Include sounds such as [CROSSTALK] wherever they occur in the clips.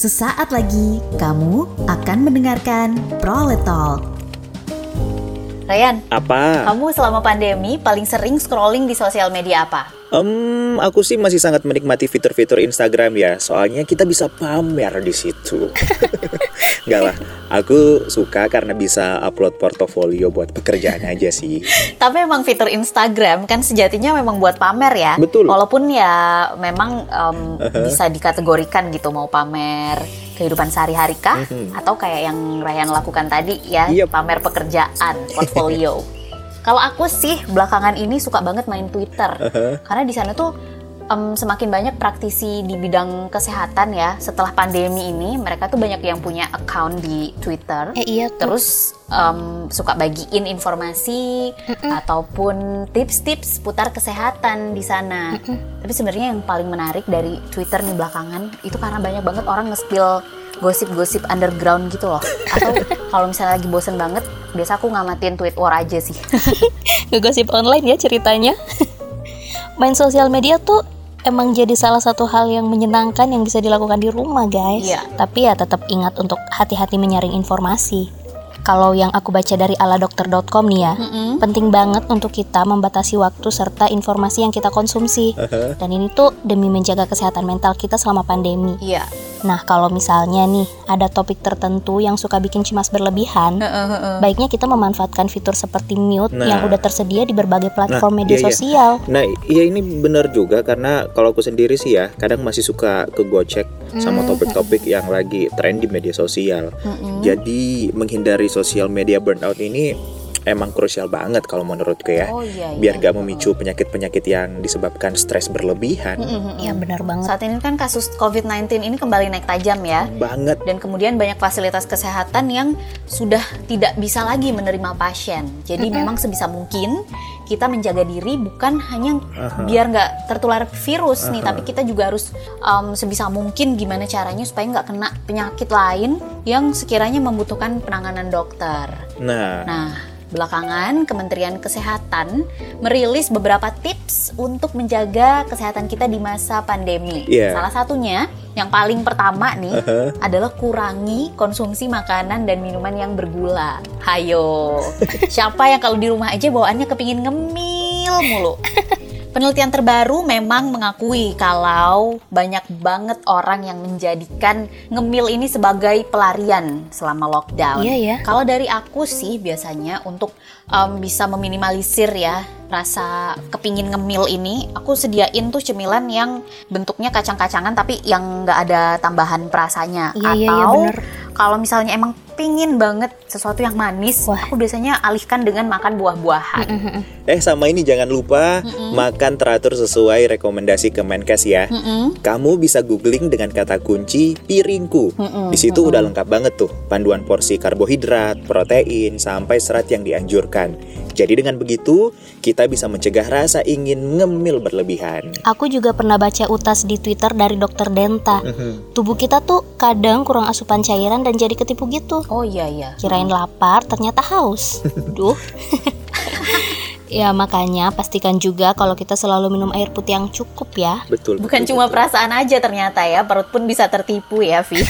Sesaat lagi kamu akan mendengarkan Proletol. Ryan, Apa? kamu selama pandemi paling sering scrolling di sosial media apa? Em, aku sih masih sangat menikmati fitur-fitur Instagram ya, soalnya kita bisa pamer di situ. [LAUGHS] Enggak lah, aku suka karena bisa upload portofolio buat pekerjaan aja sih. Tapi emang fitur Instagram kan sejatinya memang buat pamer ya. Betul. Walaupun ya memang em, bisa dikategorikan gitu mau pamer kehidupan sehari-hari kah atau kayak yang Ryan lakukan tadi ya Yep. pamer pekerjaan portfolio. [LAUGHS] Kalau aku sih belakangan ini suka banget main Twitter. Karena di sana tuh em, semakin banyak praktisi di bidang kesehatan ya setelah pandemi ini mereka tuh banyak yang punya account di Twitter. Eh iya tuh. Terus em, suka bagiin informasi ataupun tips-tips putar kesehatan di sana. Tapi sebenarnya yang paling menarik dari Twitter nih belakangan itu karena banyak banget orang nge-spill gosip-gosip underground gitu loh. Atau [LAUGHS] kalau misalnya lagi bosen banget, biasa aku ngamatin tweet war aja sih. [LAUGHS] ngegosip online ya ceritanya. [LAUGHS] Main sosial media tuh emang jadi salah satu hal yang menyenangkan yang bisa dilakukan di rumah, guys. Iya. Tapi ya tetap ingat untuk hati-hati menyaring informasi. Kalau yang aku baca dari aladokter.com nih ya, penting banget untuk kita membatasi waktu serta informasi yang kita konsumsi. Dan ini tuh demi menjaga kesehatan mental kita selama pandemi. Iya. Nah, kalau misalnya nih ada topik tertentu yang suka bikin cemas berlebihan, baiknya kita memanfaatkan fitur seperti mute Nah. yang udah tersedia di berbagai platform Nah, media iya, iya. sosial. Nah, iya ini bener juga karena kalau aku sendiri sih ya, kadang masih suka kegocek sama topik-topik yang lagi tren di media sosial. Jadi menghindari sosial media burnout ini emang krusial banget kalau menurutku ya. Oh iya. Biar iya. gak memicu penyakit-penyakit yang disebabkan stres berlebihan. Ya benar banget. Saat ini kan kasus COVID-19 ini kembali naik tajam ya. Banget. Dan kemudian banyak fasilitas kesehatan yang sudah tidak bisa lagi menerima pasien. Jadi memang sebisa mungkin kita menjaga diri bukan hanya biar nggak tertular virus nih, tapi kita juga harus um, sebisa mungkin gimana caranya supaya nggak kena penyakit lain yang sekiranya membutuhkan penanganan dokter. Nah, Nah, belakangan Kementerian Kesehatan merilis beberapa tips untuk menjaga kesehatan kita di masa pandemi. Iya. Salah satunya yang paling pertama nih adalah kurangi konsumsi makanan dan minuman yang bergula. Hayo. [LAUGHS] Siapa yang kalau di rumah aja bawaannya kepingin ngemil mulu. Penelitian terbaru memang mengakui kalau banyak banget orang yang menjadikan ngemil ini sebagai pelarian selama lockdown. Iya ya. Kalau dari aku sih biasanya untuk em, bisa meminimalisir ya rasa kepingin ngemil ini, aku sediain tuh cemilan yang bentuknya kacang-kacangan tapi yang nggak ada tambahan perasanya. Iya, iya, iya, Atau bener. Kalau misalnya emang pingin banget sesuatu yang manis, Wah. aku biasanya alihkan dengan makan buah-buahan. eh sama ini jangan lupa makan teratur sesuai rekomendasi Kemenkes ya. Mm-mm. Kamu bisa googling dengan kata kunci piringku. Di situ udah lengkap banget tuh panduan porsi karbohidrat, protein, sampai serat yang dianjurkan. Jadi dengan begitu kita bisa mencegah rasa ingin ngemil berlebihan. Aku juga pernah baca utas di Twitter dari dokter Denta. Tubuh kita tuh kadang kurang asupan cairan dan jadi ketipu gitu. Oh iya iya. Kirain lapar, ternyata haus. [LAUGHS] Duh. [LAUGHS] ya makanya pastikan juga kalau kita selalu minum air putih yang cukup ya. Betul. Bukan betul, cuma betul. perasaan aja ternyata ya, perut pun bisa tertipu ya, Vi. [LAUGHS]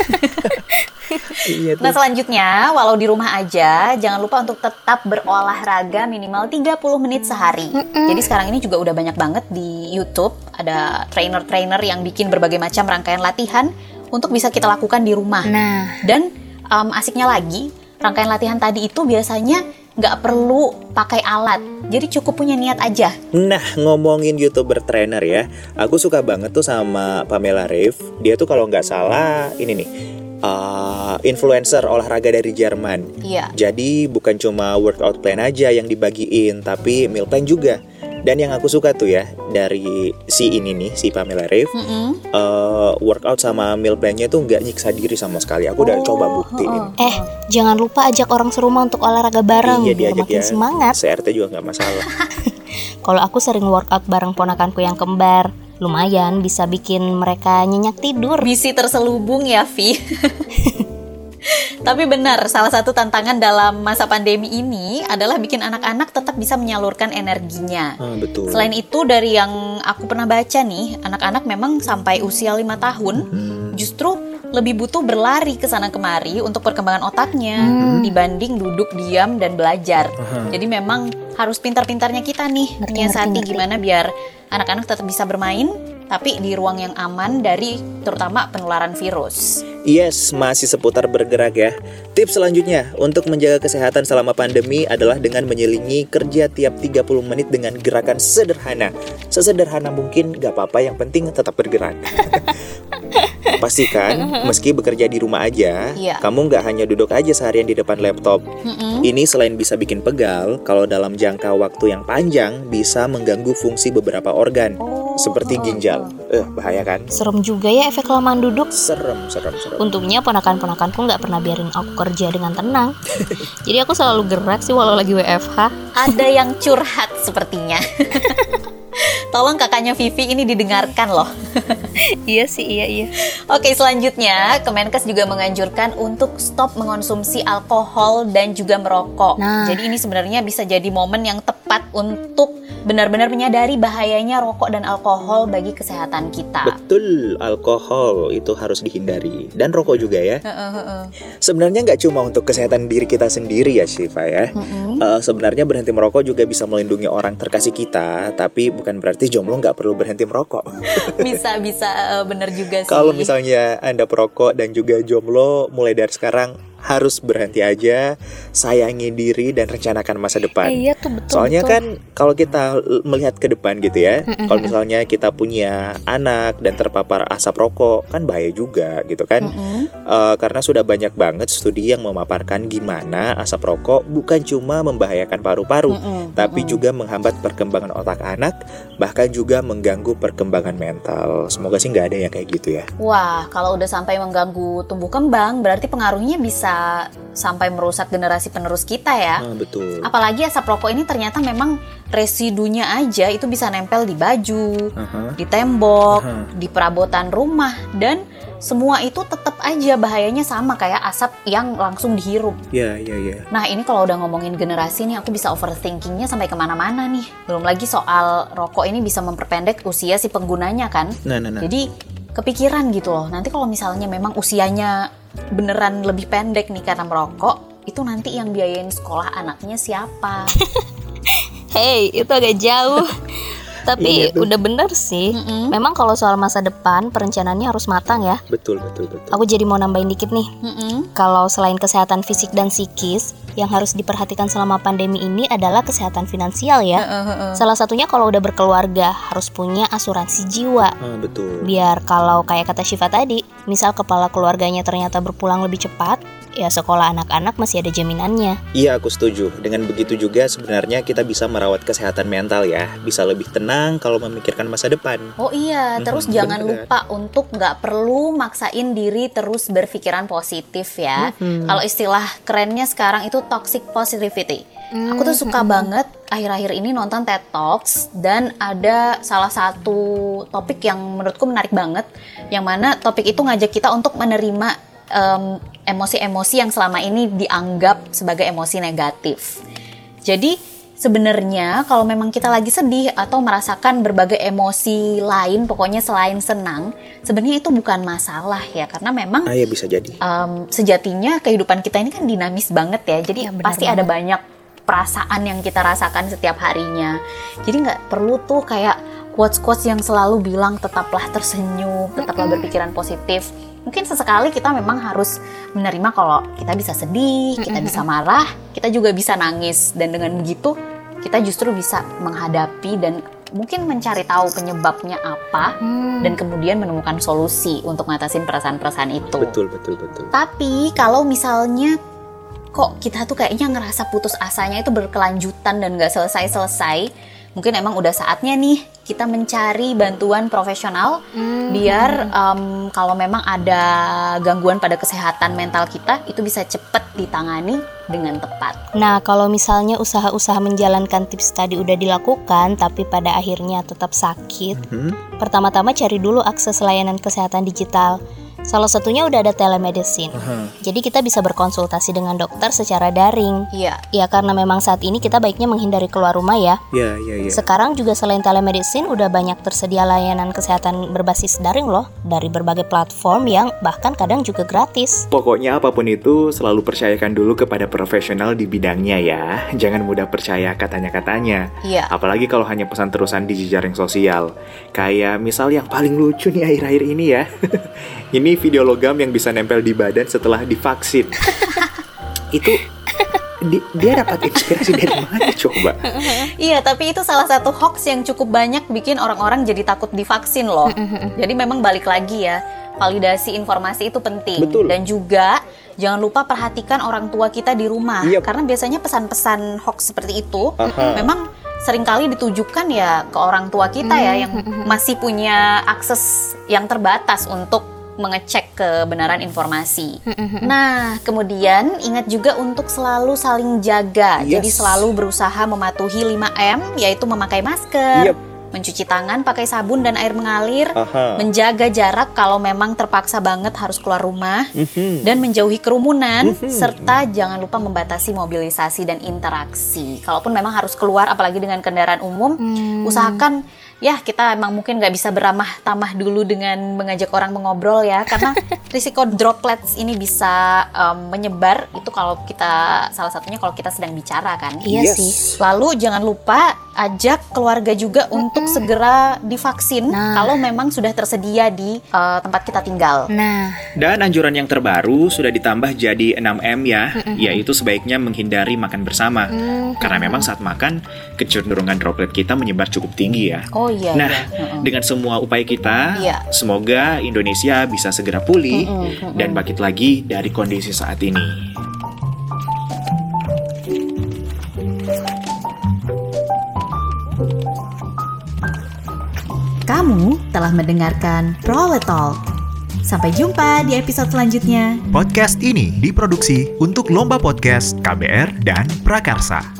Iya nah selanjutnya, walau di rumah aja, jangan lupa untuk tetap berolahraga minimal 30 menit sehari. Jadi sekarang ini juga udah banyak banget di YouTube, ada trainer-trainer yang bikin berbagai macam rangkaian latihan untuk bisa kita lakukan di rumah. Nah, Dan em, asiknya lagi, rangkaian latihan tadi itu biasanya nggak perlu pakai alat, jadi cukup punya niat aja. Nah, ngomongin YouTuber trainer ya, aku suka banget tuh sama Pamela Reif. Dia tuh kalau nggak salah ini nih, uh, influencer olahraga dari Jerman. Iya. Jadi bukan cuma workout plan aja yang dibagiin, tapi meal plan juga. Dan yang aku suka tuh ya dari si ini nih, si Pamela Reif, Mm-mm. uh, workout sama meal plan-nya tuh nggak nyiksa diri sama sekali. Aku udah Oh, coba buktiin. eh jangan lupa ajak orang serumah untuk olahraga bareng Iya biar diajak makin ya. semangat. CRT juga nggak masalah. [LAUGHS] Kalau aku sering workout bareng ponakanku yang kembar, lumayan bisa bikin mereka nyenyak tidur. Misi terselubung ya, Vi. [LAUGHS] Tapi benar, salah satu tantangan dalam masa pandemi ini adalah bikin anak-anak tetap bisa menyalurkan energinya. Ah, betul. Selain itu dari yang aku pernah baca nih, anak-anak memang sampai usia lima tahun Hmm. justru lebih butuh berlari ke sana kemari untuk perkembangan otaknya Hmm. dibanding duduk diam dan belajar. Jadi memang harus pintar-pintarnya kita nih Ngerti, menyiasati ngerti, ngerti. gimana biar anak-anak tetap bisa bermain tapi di ruang yang aman dari terutama penularan virus. Yes, masih seputar bergerak ya. Tips selanjutnya untuk menjaga kesehatan selama pandemi adalah dengan menyelingi kerja tiap 30 menit dengan gerakan sederhana. Sesederhana mungkin gak apa-apa, yang penting tetap bergerak. [LAUGHS] Pastikan, [LAUGHS] meski bekerja di rumah aja, Iya. kamu nggak hanya duduk aja seharian di depan laptop. Mm-mm. Ini selain bisa bikin pegal, kalau dalam jangka waktu yang panjang bisa mengganggu fungsi beberapa organ, Oh, seperti oh, ginjal. Eh, bahaya kan? Serem juga ya efek kelamaan duduk. Serem, serem, serem. Untungnya ponakan-ponakanku nggak pernah biarin aku kerja dengan tenang. [LAUGHS] Jadi aku selalu gerak sih walau lagi WFH. Ada yang curhat sepertinya. [LAUGHS] Tolong kakaknya Vivi ini didengarkan loh. [LAUGHS] iya sih, iya iya. Oke, selanjutnya Kemenkes juga menganjurkan untuk stop mengonsumsi alkohol dan juga merokok. Nah. Jadi ini sebenarnya bisa jadi momen yang tepat untuk benar-benar menyadari bahayanya rokok dan alkohol bagi kesehatan kita. Betul, alkohol itu harus dihindari dan rokok juga ya. Heeh, heeh. Sebenarnya nggak cuma untuk kesehatan diri kita sendiri ya Shiva ya. Mm-mm. Eh, sebenarnya berhenti merokok juga bisa melindungi orang terkasih kita, tapi bukan berarti jomblo nggak perlu berhenti merokok. [LAUGHS] Bisa bisa eh, bener juga sih. Kalau misalnya anda perokok dan juga jomblo, mulai dari sekarang harus berhenti aja, sayangi diri dan rencanakan masa depan. Eh, iya tuh betul. Soalnya betul. kan kalau kita melihat ke depan gitu ya, kalau misalnya kita punya anak dan terpapar asap rokok, kan bahaya juga gitu kan. Mm-mm. Eh, karena sudah banyak banget studi yang memaparkan gimana asap rokok bukan cuma membahayakan paru-paru, Mm-mm. tapi juga menghambat perkembangan otak anak, bahkan juga mengganggu perkembangan mental. Semoga sih nggak ada yang kayak gitu ya. Wah, kalau udah sampai mengganggu tumbuh kembang, berarti pengaruhnya bisa sampai merusak generasi penerus kita ya. Ah, betul. Apalagi asap rokok ini ternyata memang residunya aja itu bisa nempel di baju, Aha. di tembok, Aha. di perabotan rumah dan semua itu tetap aja bahayanya sama kayak asap yang langsung dihirup. Ya, ya, ya. Nah ini kalau udah ngomongin generasi nih aku bisa overthinkingnya sampai ke mana-mana nih. Belum lagi soal rokok ini bisa memperpendek usia si penggunanya kan. Nah, nah, nah. Jadi kepikiran gitu loh. Nanti kalau misalnya memang usianya beneran lebih pendek nih karena merokok, itu nanti yang biayain sekolah anaknya siapa? [LAUGHS] Hey, itu agak jauh. [LAUGHS] Tapi Iya udah bener sih. Mm-mm. Memang kalau soal masa depan perencanaannya harus matang ya. Betul, betul, betul. Aku jadi mau nambahin dikit nih. Mm-mm. Kalau selain kesehatan fisik dan psikis, yang harus diperhatikan selama pandemi ini adalah kesehatan finansial ya. Heeh, heeh. Salah satunya kalau udah berkeluarga harus punya asuransi jiwa. Ah, betul. Biar kalau kayak kata Syifa tadi, misal kepala keluarganya ternyata berpulang lebih cepat, ya sekolah anak-anak masih ada jaminannya. Iya, aku setuju. Dengan begitu juga sebenarnya kita bisa merawat kesehatan mental ya. Bisa lebih tenang kalau memikirkan masa depan. Oh iya, Mhm, terus jangan bener. lupa untuk nggak perlu maksain diri terus berpikiran positif ya. Kalau istilah kerennya sekarang itu toxic positivity. Aku tuh suka banget akhir-akhir ini nonton TED Talks dan ada salah satu topik yang menurutku menarik banget, yang mana topik itu ngajak kita untuk menerima em, emosi-emosi yang selama ini dianggap sebagai emosi negatif. Jadi sebenarnya kalau memang kita lagi sedih atau merasakan berbagai emosi lain, pokoknya selain senang, sebenarnya itu bukan masalah ya, karena memang Ah, ya bisa jadi. em, sejatinya kehidupan kita ini kan dinamis banget ya, jadi Ya, pasti ada banyak perasaan yang kita rasakan setiap harinya. Jadi nggak perlu tuh kayak quotes-quotes yang selalu bilang tetaplah tersenyum, tetaplah berpikiran positif. Mungkin sesekali kita memang harus menerima kalau kita bisa sedih, kita bisa marah, kita juga bisa nangis dan dengan begitu kita justru bisa menghadapi dan mungkin mencari tahu penyebabnya apa dan kemudian menemukan solusi untuk ngatasin perasaan-perasaan itu. Betul, betul, betul. Tapi kalau misalnya kok kita tuh kayaknya ngerasa putus asanya itu berkelanjutan dan gak selesai-selesai, mungkin emang udah saatnya nih kita mencari bantuan profesional biar em, kalau memang ada gangguan pada kesehatan mental kita itu bisa cepet ditangani dengan tepat. Nah, kalau misalnya usaha-usaha menjalankan tips tadi udah dilakukan tapi pada akhirnya tetap sakit, Hmm? pertama-tama cari dulu akses layanan kesehatan digital. Salah satunya udah ada telemedicine. Jadi kita bisa berkonsultasi dengan dokter secara daring. Iya. Ya karena memang saat ini kita baiknya menghindari keluar rumah ya. Ya, ya, ya. Sekarang juga selain telemedicine udah banyak tersedia layanan kesehatan berbasis daring loh dari berbagai platform yang bahkan kadang juga gratis. Pokoknya apa pun itu selalu percayakan dulu kepada profesional di bidangnya ya. Jangan mudah percaya katanya-katanya. Iya. Apalagi kalau hanya pesan terusan di jejaring sosial. Kayak misal yang paling lucu nih akhir-akhir ini ya. [LAUGHS] ini video logam yang bisa nempel di badan setelah divaksin. [LAUGHS] itu di- dia dapat inspirasi dari mana coba? Iya, tapi itu salah satu hoax yang cukup banyak bikin orang-orang jadi takut divaksin loh. jadi memang balik lagi ya, validasi informasi itu penting. Betul. Dan juga jangan lupa perhatikan orang tua kita di rumah. Yep. Karena biasanya pesan-pesan hoax seperti itu Aha. memang sering kali ditujukan ya ke orang tua kita ya yang masih punya akses yang terbatas untuk mengecek kebenaran informasi. Nah, kemudian ingat juga untuk selalu saling jaga. Yes. Jadi selalu berusaha mematuhi 5M yaitu memakai masker, Yep. mencuci tangan pakai sabun dan air mengalir, Aha. menjaga jarak kalau memang terpaksa banget harus keluar rumah Mhm. dan menjauhi kerumunan Mhm. serta jangan lupa membatasi mobilisasi dan interaksi. Kalaupun memang harus keluar apalagi dengan kendaraan umum, Hmm. usahakan ya kita emang mungkin nggak bisa beramah tamah dulu dengan mengajak orang mengobrol ya karena [LAUGHS] risiko droplets ini bisa em, menyebar itu kalau kita salah satunya kalau kita sedang bicara kan. Iya Yes. sih. Lalu jangan lupa ajak keluarga juga untuk segera divaksin Nah. kalau memang sudah tersedia di eh, tempat kita tinggal. Nah, Dan anjuran yang terbaru sudah ditambah jadi 6M ya, yaitu sebaiknya menghindari makan bersama. Karena memang saat makan, kecenderungan droplet kita menyebar cukup tinggi ya. Oh iya. Nah, iya. Heeh. dengan semua upaya kita, Iya. semoga Indonesia bisa segera pulih Mm-mm, mm-mm. dan bangkit lagi dari kondisi saat ini. Kamu telah mendengarkan Proletol. Sampai jumpa di episode selanjutnya. Podcast ini diproduksi untuk Lomba Podcast KBR dan Prakarsa.